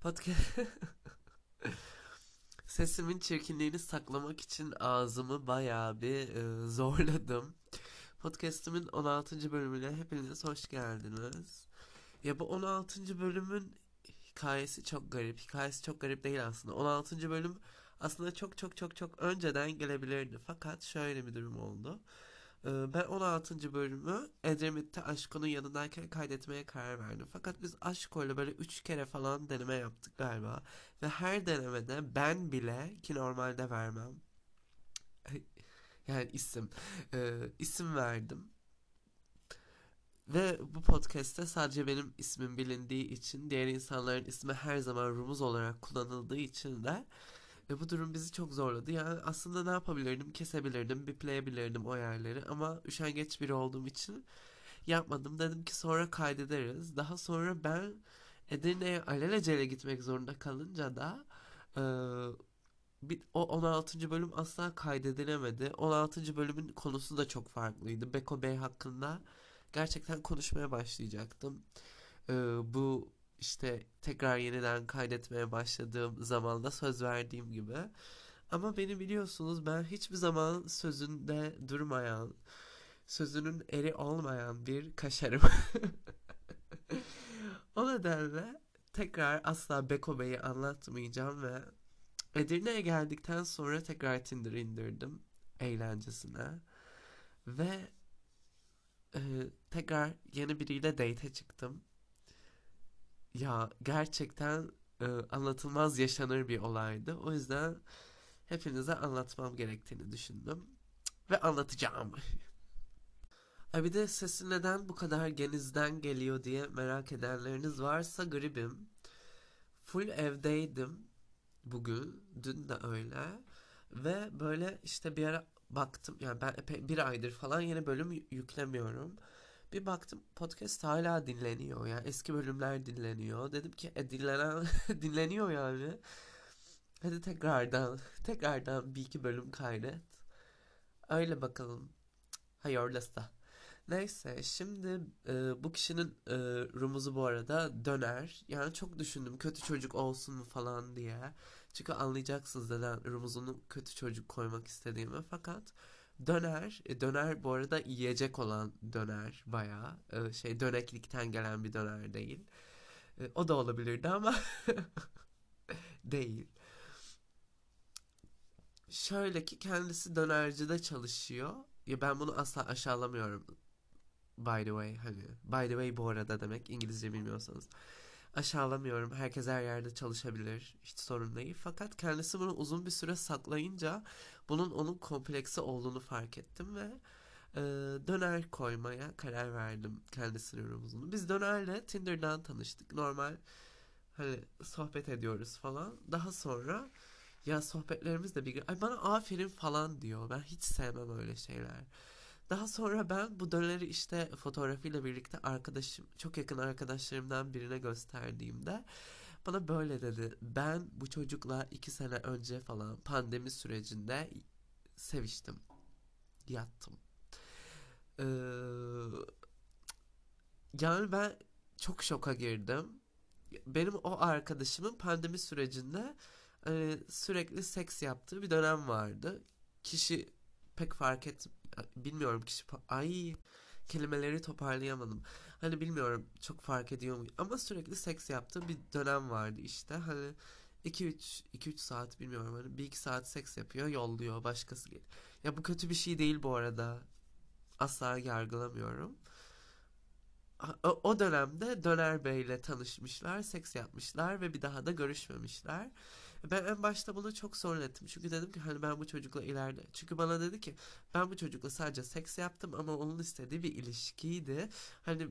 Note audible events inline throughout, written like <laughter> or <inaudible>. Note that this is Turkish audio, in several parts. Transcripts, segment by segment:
Podcast <laughs> Sesimin çirkinliğini saklamak için ağzımı bayağı bir e, zorladım. Podcast'imin 16. bölümüne hepiniz hoş geldiniz. Ya bu 16. bölümün hikayesi çok garip. Hikayesi çok garip değil aslında. 16. bölüm aslında çok çok çok çok önceden gelebilirdi. Fakat şöyle bir durum oldu. Ee, ben 16. bölümü Edremit'te Aşko'nun yanındayken kaydetmeye karar verdim. Fakat biz Aşko'yla böyle 3 kere falan deneme yaptık galiba. Ve her denemede ben bile ki normalde vermem. <laughs> Yani isim. E, isim verdim. Ve bu podcast'te sadece benim ismim bilindiği için diğer insanların ismi her zaman rumuz olarak kullanıldığı için de ve bu durum bizi çok zorladı. Yani aslında ne yapabilirdim? Kesebilirdim, bipleyebilirdim o yerleri ama üşengeç biri olduğum için yapmadım. Dedim ki sonra kaydederiz. Daha sonra ben Edirne'ye alelacele gitmek zorunda kalınca da e, bir, o 16. bölüm asla kaydedilemedi. 16. bölümün konusu da çok farklıydı. Beko Bey hakkında gerçekten konuşmaya başlayacaktım. E, bu işte tekrar yeniden kaydetmeye başladığım zamanda söz verdiğim gibi. Ama beni biliyorsunuz ben hiçbir zaman sözünde durmayan, sözünün eri olmayan bir kaşarım. <laughs> o nedenle tekrar asla Beko Bey'i anlatmayacağım ve Edirne'ye geldikten sonra tekrar Tinder indirdim eğlencesine. Ve e, tekrar yeni biriyle date'e çıktım. Ya gerçekten e, anlatılmaz yaşanır bir olaydı. O yüzden hepinize anlatmam gerektiğini düşündüm. Ve anlatacağım. <laughs> Ay bir de sesi neden bu kadar genizden geliyor diye merak edenleriniz varsa gribim. Full evdeydim bugün. Dün de öyle. Ve böyle işte bir ara baktım. Yani ben epey bir aydır falan yeni bölüm yüklemiyorum. Bir baktım podcast hala dinleniyor. Yani eski bölümler dinleniyor. Dedim ki e, dinlenen <laughs> dinleniyor yani. Hadi tekrardan <laughs> tekrardan bir iki bölüm kaydet. Öyle bakalım. Hayırlısı. Neyse şimdi e, bu kişinin e, rumuzu bu arada döner. Yani çok düşündüm kötü çocuk olsun mu falan diye. Çünkü anlayacaksınız neden rumuzunu kötü çocuk koymak istediğimi. Fakat döner, e, döner bu arada yiyecek olan döner bayağı. E, şey döneklikten gelen bir döner değil. E, o da olabilirdi ama <laughs> değil. Şöyle ki kendisi dönercide çalışıyor. Ya ben bunu asla aşağılamıyorum By the way hani by the way bu arada demek İngilizce bilmiyorsanız. Aşağılamıyorum. Herkes her yerde çalışabilir. Hiç sorun değil. Fakat kendisi bunu uzun bir süre saklayınca bunun onun kompleksi olduğunu fark ettim ve e, döner koymaya karar verdim kendisinin rumuzunu. Biz dönerle Tinder'dan tanıştık. Normal hani sohbet ediyoruz falan. Daha sonra ya sohbetlerimiz de bir ay bana aferin falan diyor. Ben hiç sevmem öyle şeyler. Daha sonra ben bu döneri işte fotoğrafıyla birlikte arkadaşım, çok yakın arkadaşlarımdan birine gösterdiğimde bana böyle dedi. Ben bu çocukla iki sene önce falan pandemi sürecinde seviştim. Yattım. Ee, yani ben çok şoka girdim. Benim o arkadaşımın pandemi sürecinde e, sürekli seks yaptığı bir dönem vardı. Kişi pek fark et bilmiyorum kişi ay kelimeleri toparlayamadım. Hani bilmiyorum çok fark ediyor mu ama sürekli seks yaptığı bir dönem vardı işte. Hani 2-3 2-3 saat bilmiyorum hani 1-2 saat seks yapıyor yolluyor başkası geliyor. Ya bu kötü bir şey değil bu arada. Asla yargılamıyorum. O, o dönemde Döner Bey ile tanışmışlar, seks yapmışlar ve bir daha da görüşmemişler. Ben en başta bunu çok sorun. Çünkü dedim ki hani ben bu çocukla ileride. Çünkü bana dedi ki ben bu çocukla sadece seks yaptım ama onun istediği bir ilişkiydi. Hani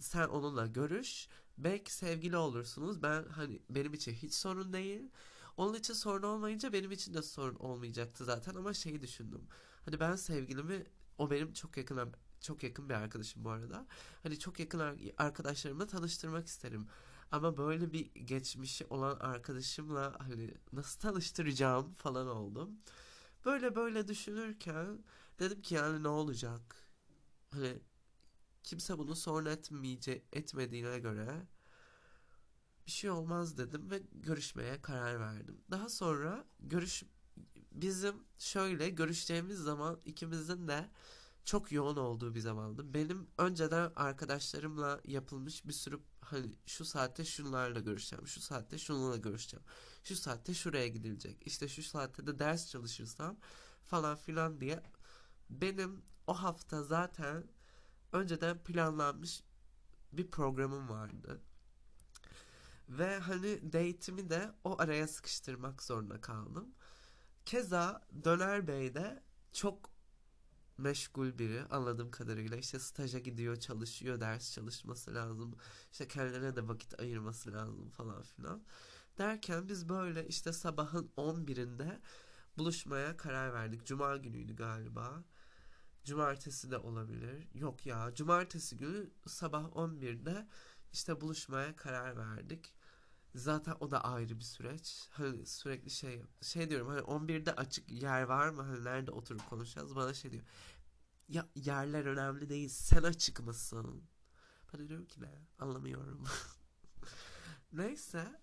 sen onunla görüş. Belki sevgili olursunuz. Ben hani benim için hiç sorun değil. Onun için sorun olmayınca benim için de sorun olmayacaktı zaten ama şeyi düşündüm. Hani ben sevgilimi o benim çok yakın çok yakın bir arkadaşım bu arada. Hani çok yakın arkadaşlarımla tanıştırmak isterim. Ama böyle bir geçmişi olan arkadaşımla hani nasıl tanıştıracağım falan oldum. Böyle böyle düşünürken dedim ki yani ne olacak? Hani kimse bunu sorun etmeyece etmediğine göre bir şey olmaz dedim ve görüşmeye karar verdim. Daha sonra görüş bizim şöyle görüşeceğimiz zaman ikimizin de çok yoğun olduğu bir zamandı. Benim önceden arkadaşlarımla yapılmış bir sürü hani şu saatte şunlarla görüşeceğim, şu saatte şununla görüşeceğim, şu saatte şuraya gidilecek, işte şu saatte de ders çalışırsam falan filan diye benim o hafta zaten önceden planlanmış bir programım vardı. Ve hani date'imi de o araya sıkıştırmak zorunda kaldım. Keza Döner Bey de çok meşgul biri anladığım kadarıyla. İşte staja gidiyor çalışıyor ders çalışması lazım. İşte kendine de vakit ayırması lazım falan filan. Derken biz böyle işte sabahın 11'inde buluşmaya karar verdik. Cuma günüydü galiba. Cumartesi de olabilir. Yok ya cumartesi günü sabah 11'de işte buluşmaya karar verdik Zaten o da ayrı bir süreç. Hani sürekli şey şey diyorum hani 11'de açık yer var mı? Hani nerede oturup konuşacağız? Bana şey diyor. Ya yerler önemli değil. Sen açık mısın? Ben diyorum ki ne? Anlamıyorum. <laughs> Neyse.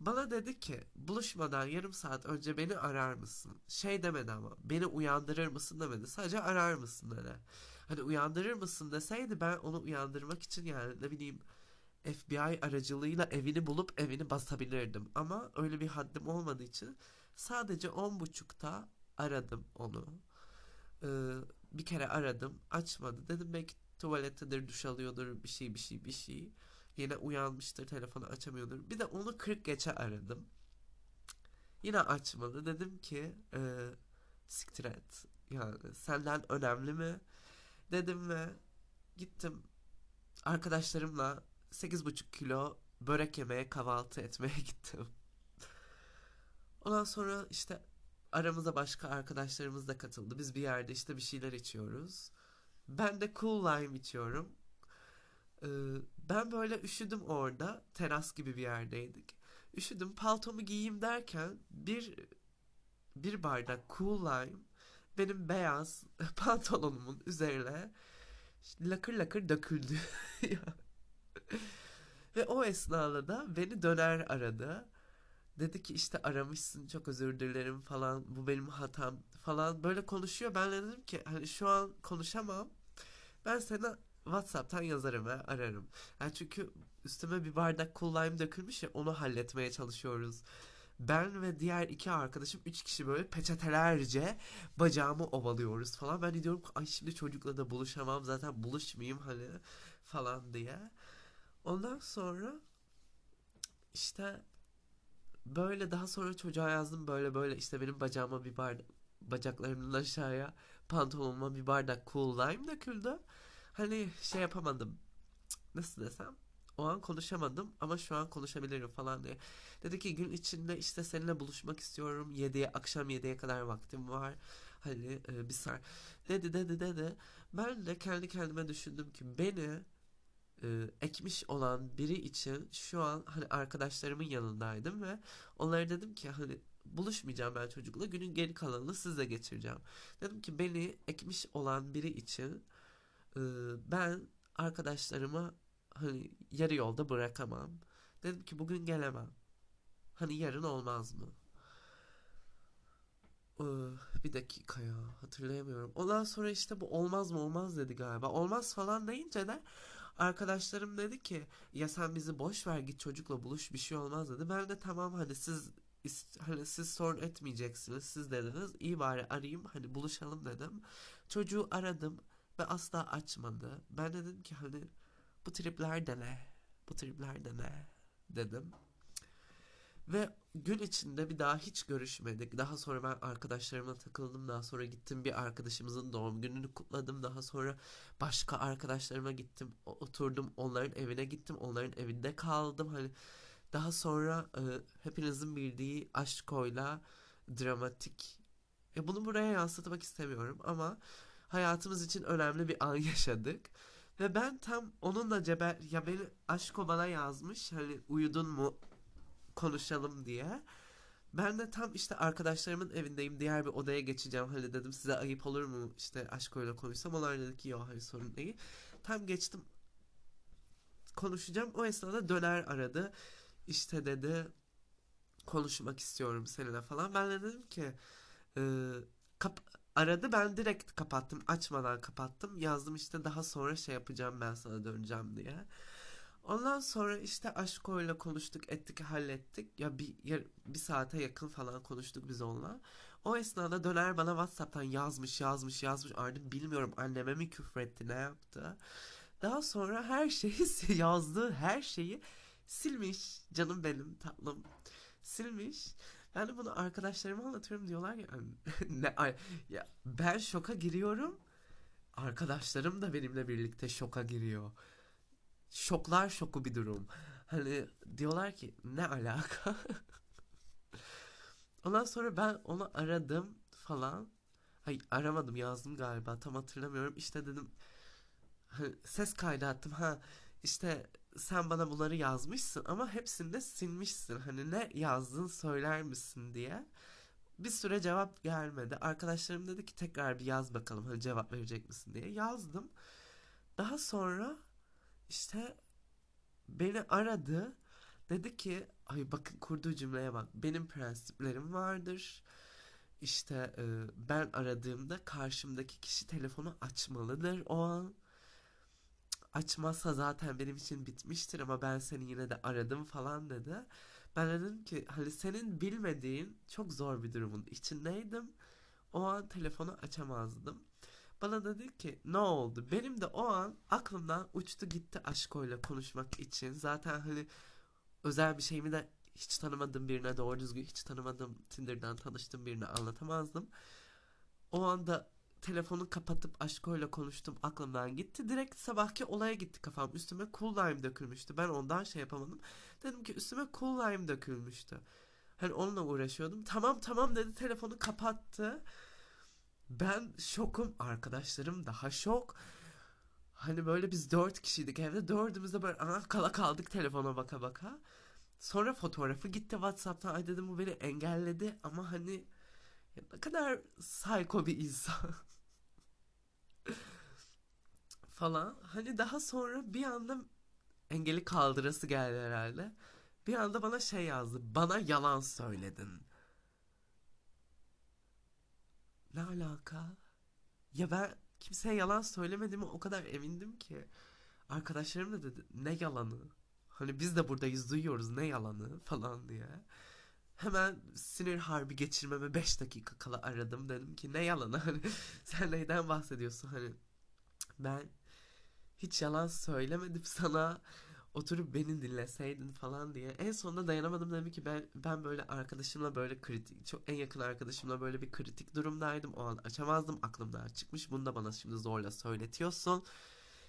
Bana dedi ki buluşmadan yarım saat önce beni arar mısın? Şey demedi ama beni uyandırır mısın demedi. Sadece arar mısın dedi. Hani uyandırır mısın deseydi ben onu uyandırmak için yani ne bileyim FBI aracılığıyla evini bulup evini basabilirdim. Ama öyle bir haddim olmadığı için sadece on buçukta aradım onu. Ee, bir kere aradım açmadı. Dedim belki tuvalettedir duş alıyordur bir şey bir şey bir şey. Yine uyanmıştır telefonu açamıyordur. Bir de onu 40 geçe aradım. Yine açmadı. Dedim ki e, siktir et. Yani senden önemli mi? Dedim ve gittim arkadaşlarımla 8,5 kilo börek yemeye kahvaltı etmeye <laughs> gittim. Ondan sonra işte aramıza başka arkadaşlarımız da katıldı. Biz bir yerde işte bir şeyler içiyoruz. Ben de cool lime içiyorum. Ee, ben böyle üşüdüm orada. Teras gibi bir yerdeydik. Üşüdüm paltomu giyeyim derken bir bir bardak cool lime benim beyaz <laughs> pantolonumun üzerine lakır lakır döküldü. <laughs> Ve o esnada da beni döner aradı. Dedi ki işte aramışsın çok özür dilerim falan bu benim hatam falan böyle konuşuyor. Ben de dedim ki hani şu an konuşamam. Ben sana Whatsapp'tan yazarım ve ararım. Yani çünkü üstüme bir bardak cool dökülmüş ya onu halletmeye çalışıyoruz. Ben ve diğer iki arkadaşım üç kişi böyle peçetelerce bacağımı ovalıyoruz falan. Ben diyorum ki ay şimdi çocukla da buluşamam zaten buluşmayayım hani falan diye. Ondan sonra işte böyle daha sonra çocuğa yazdım böyle böyle işte benim bacağıma bir bardak bacaklarımdan aşağıya pantolonuma bir bardak cool lime döküldü. Hani şey yapamadım. Nasıl desem? O an konuşamadım ama şu an konuşabilirim falan diye. Dedi ki gün içinde işte seninle buluşmak istiyorum. 7'ye akşam 7'ye kadar vaktim var. Hani e, bir sar. Dedi dedi dedi. Ben de kendi kendime düşündüm ki beni e, ekmiş olan biri için şu an hani arkadaşlarımın yanındaydım ve onlara dedim ki hani buluşmayacağım ben çocukla günün geri kalanını sizle geçireceğim. Dedim ki beni ekmiş olan biri için e, ben arkadaşlarıma hani yarı yolda bırakamam. Dedim ki bugün gelemem. Hani yarın olmaz mı? bir dakika ya hatırlayamıyorum. Ondan sonra işte bu olmaz mı olmaz dedi galiba. Olmaz falan deyince de Arkadaşlarım dedi ki ya sen bizi boş ver git çocukla buluş bir şey olmaz dedi. Ben de tamam hadi siz hani siz sorun etmeyeceksiniz siz dediniz iyi bari arayayım hani buluşalım dedim. Çocuğu aradım ve asla açmadı. Ben de dedim ki hani bu tripler de ne? Bu tripler de ne? Dedim. Ve gün içinde bir daha hiç görüşmedik. Daha sonra ben arkadaşlarıma takıldım. Daha sonra gittim bir arkadaşımızın doğum gününü kutladım. Daha sonra başka arkadaşlarıma gittim. Oturdum onların evine gittim. Onların evinde kaldım. Hani daha sonra e, hepinizin bildiği aşkoyla dramatik. Ya bunu buraya yansıtmak istemiyorum ama hayatımız için önemli bir an <laughs> yaşadık. Ve ben tam onunla ceber ya beni aşko bana yazmış hani uyudun mu konuşalım diye. Ben de tam işte arkadaşlarımın evindeyim. Diğer bir odaya geçeceğim. Hani dedim size ayıp olur mu işte aşk öyle konuşsam. Onlar dedi ki yok hayır sorun değil. Tam geçtim konuşacağım. O esnada döner aradı. İşte dedi konuşmak istiyorum seninle falan. Ben de dedim ki e, kap aradı ben direkt kapattım. Açmadan kapattım. Yazdım işte daha sonra şey yapacağım ben sana döneceğim diye. Ondan sonra işte Aşko'yla konuştuk, ettik, hallettik. Ya bir bir saate yakın falan konuştuk biz onunla. O esnada döner bana WhatsApp'tan yazmış, yazmış, yazmış. Artık bilmiyorum anneme mi küfretti, ne yaptı. Daha sonra her şeyi <laughs> yazdığı her şeyi silmiş. Canım benim tatlım. Silmiş. Ben de bunu arkadaşlarıma anlatıyorum diyorlar ya <laughs> ne ay- ya ben şoka giriyorum. Arkadaşlarım da benimle birlikte şoka giriyor. Şoklar şoku bir durum. Hani diyorlar ki ne alaka? <laughs> Ondan sonra ben onu aradım falan. Hayır aramadım yazdım galiba tam hatırlamıyorum. İşte dedim hani ses kaydı attım ha işte sen bana bunları yazmışsın ama hepsini de silmişsin. Hani ne yazdın söyler misin diye. Bir süre cevap gelmedi. Arkadaşlarım dedi ki tekrar bir yaz bakalım hani cevap verecek misin diye. Yazdım. Daha sonra işte beni aradı. Dedi ki ay bakın kurduğu cümleye bak. Benim prensiplerim vardır. İşte e, ben aradığımda karşımdaki kişi telefonu açmalıdır o an. Açmazsa zaten benim için bitmiştir ama ben seni yine de aradım falan dedi. Ben dedim ki hani senin bilmediğin çok zor bir durumun içindeydim. O an telefonu açamazdım. Bana dedi ki ne oldu? Benim de o an aklımdan uçtu gitti aşkoyla konuşmak için. Zaten hani özel bir şeyimi de hiç tanımadığım birine doğru düzgün hiç tanımadığım Tinder'dan tanıştığım birine anlatamazdım. O anda telefonu kapatıp aşkoyla konuştum aklımdan gitti. Direkt sabahki olaya gitti kafam. Üstüme cool lime dökülmüştü. Ben ondan şey yapamadım. Dedim ki üstüme cool lime dökülmüştü. Hani onunla uğraşıyordum. Tamam tamam dedi telefonu kapattı. Ben şokum. Arkadaşlarım daha şok. Hani böyle biz dört kişiydik evde. Dördümüz de böyle ana kala kaldık telefona baka baka. Sonra fotoğrafı gitti Whatsapp'tan. Ay dedim bu beni engelledi ama hani ne kadar psycho bir insan <laughs> falan. Hani daha sonra bir anda engeli kaldırası geldi herhalde. Bir anda bana şey yazdı. Bana yalan söyledin. Ne alaka? Ya ben kimseye yalan söylemediğime o kadar emindim ki. Arkadaşlarım da dedi ne yalanı? Hani biz de buradayız duyuyoruz ne yalanı falan diye. Hemen sinir harbi geçirmeme 5 dakika kala aradım. Dedim ki ne yalanı hani <laughs> sen neyden bahsediyorsun hani ben hiç yalan söylemedim sana oturup beni dinleseydin falan diye. En sonunda dayanamadım dedim ki ben ben böyle arkadaşımla böyle kritik çok en yakın arkadaşımla böyle bir kritik durumdaydım. O an açamazdım aklımdan çıkmış. Bunu da bana şimdi zorla söyletiyorsun.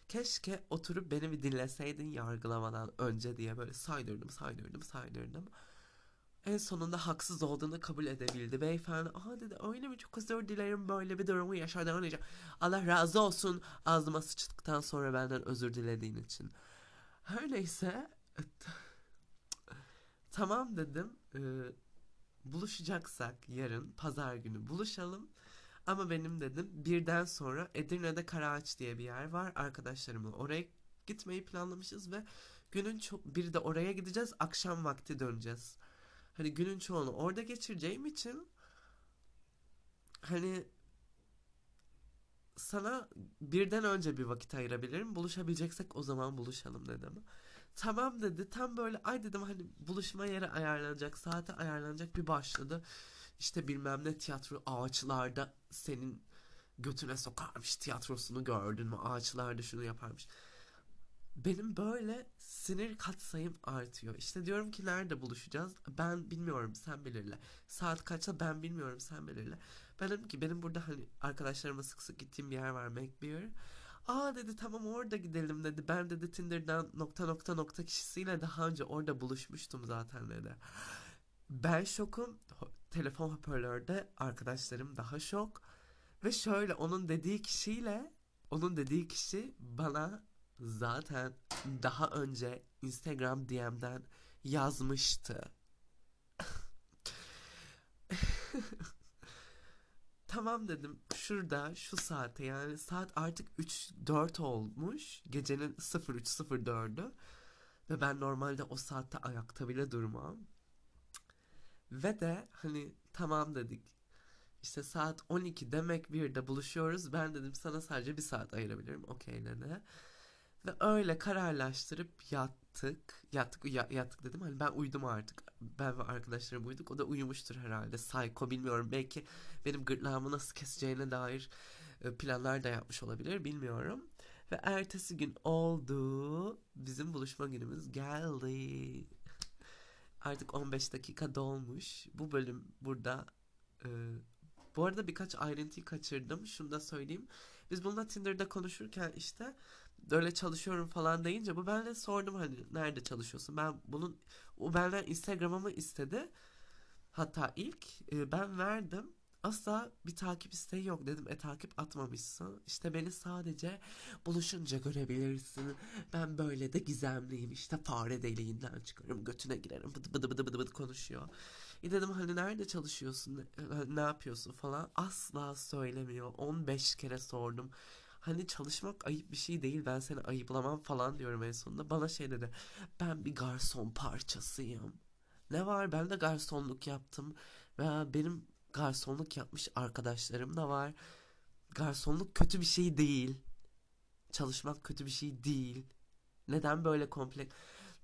Keşke oturup beni bir dinleseydin yargılamadan önce diye böyle saydırdım saydırdım saydırdım. En sonunda haksız olduğunu kabul edebildi. Beyefendi aha dedi öyle mi çok özür dilerim böyle bir durumu yaşadan önce. Allah razı olsun ağzıma sıçtıktan sonra benden özür dilediğin için. Her neyse tamam dedim Ee, buluşacaksak yarın pazar günü buluşalım. Ama benim dedim birden sonra Edirne'de Karaağaç diye bir yer var. Arkadaşlarımla oraya gitmeyi planlamışız ve günün çok bir de oraya gideceğiz akşam vakti döneceğiz. Hani günün çoğunu orada geçireceğim için hani sana birden önce bir vakit ayırabilirim. Buluşabileceksek o zaman buluşalım dedim. Tamam dedi. Tam böyle ay dedim hani buluşma yeri ayarlanacak, saate ayarlanacak bir başladı. İşte bilmem ne tiyatro ağaçlarda senin götüne sokarmış tiyatrosunu gördün mü? Ağaçlarda şunu yaparmış. Benim böyle sinir katsayım artıyor. İşte diyorum ki nerede buluşacağız? Ben bilmiyorum sen belirle. Saat kaçta ben bilmiyorum sen belirle. Ben dedim ki benim burada hani arkadaşlarıma sık sık gittiğim bir yer var McBeer. Aa dedi tamam orada gidelim dedi. Ben dedi Tinder'dan nokta nokta nokta kişisiyle daha önce orada buluşmuştum zaten dedi. Ben şokum. Telefon hoparlörde arkadaşlarım daha şok. Ve şöyle onun dediği kişiyle onun dediği kişi bana zaten daha önce Instagram DM'den yazmıştı. <laughs> tamam dedim şurada şu saate yani saat artık 3-4 olmuş. Gecenin 03.04'ü. Ve ben normalde o saatte ayakta bile durmam. Ve de hani tamam dedik. İşte saat 12 demek bir de buluşuyoruz. Ben dedim sana sadece bir saat ayırabilirim. Okey dedi. Ve öyle kararlaştırıp yattık. Yattık ya- yattık dedim. Hani ben uyudum artık. Ben ve arkadaşlarım uyuduk. O da uyumuştur herhalde. Psycho bilmiyorum. Belki benim gırtlağımı nasıl keseceğine dair e, planlar da yapmış olabilir. Bilmiyorum. Ve ertesi gün oldu. Bizim buluşma günümüz geldi. Artık 15 dakika dolmuş. Bu bölüm burada e, bu arada birkaç ayrıntıyı kaçırdım. Şunu da söyleyeyim. Biz bununla Tinder'da konuşurken işte böyle çalışıyorum falan deyince bu benle sordum hani nerede çalışıyorsun? Ben bunun o benden Instagram'ımı istedi. Hatta ilk e, ben verdim. Asla bir takip isteği yok dedim. E takip atmamışsın. İşte beni sadece buluşunca görebilirsin. Ben böyle de gizemliyim. İşte fare deliğinden çıkarım. Götüne girerim. Bıdı bıdı bıdı bıdı bıdı konuşuyor. E dedim hani nerede çalışıyorsun? Ne, ne yapıyorsun falan. Asla söylemiyor. 15 kere sordum. Hani çalışmak ayıp bir şey değil. Ben seni ayıplamam falan diyorum en sonunda. Bana şey dedi. Ben bir garson parçasıyım. Ne var? Ben de garsonluk yaptım. Ve benim garsonluk yapmış arkadaşlarım da var. Garsonluk kötü bir şey değil. Çalışmak kötü bir şey değil. Neden böyle kompleks?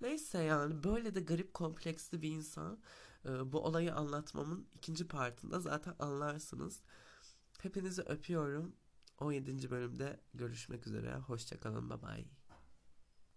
Neyse yani böyle de garip kompleksli bir insan. Ee, bu olayı anlatmamın ikinci partında zaten anlarsınız. Hepinizi öpüyorum. 17. bölümde görüşmek üzere. Hoşçakalın. Bye bye.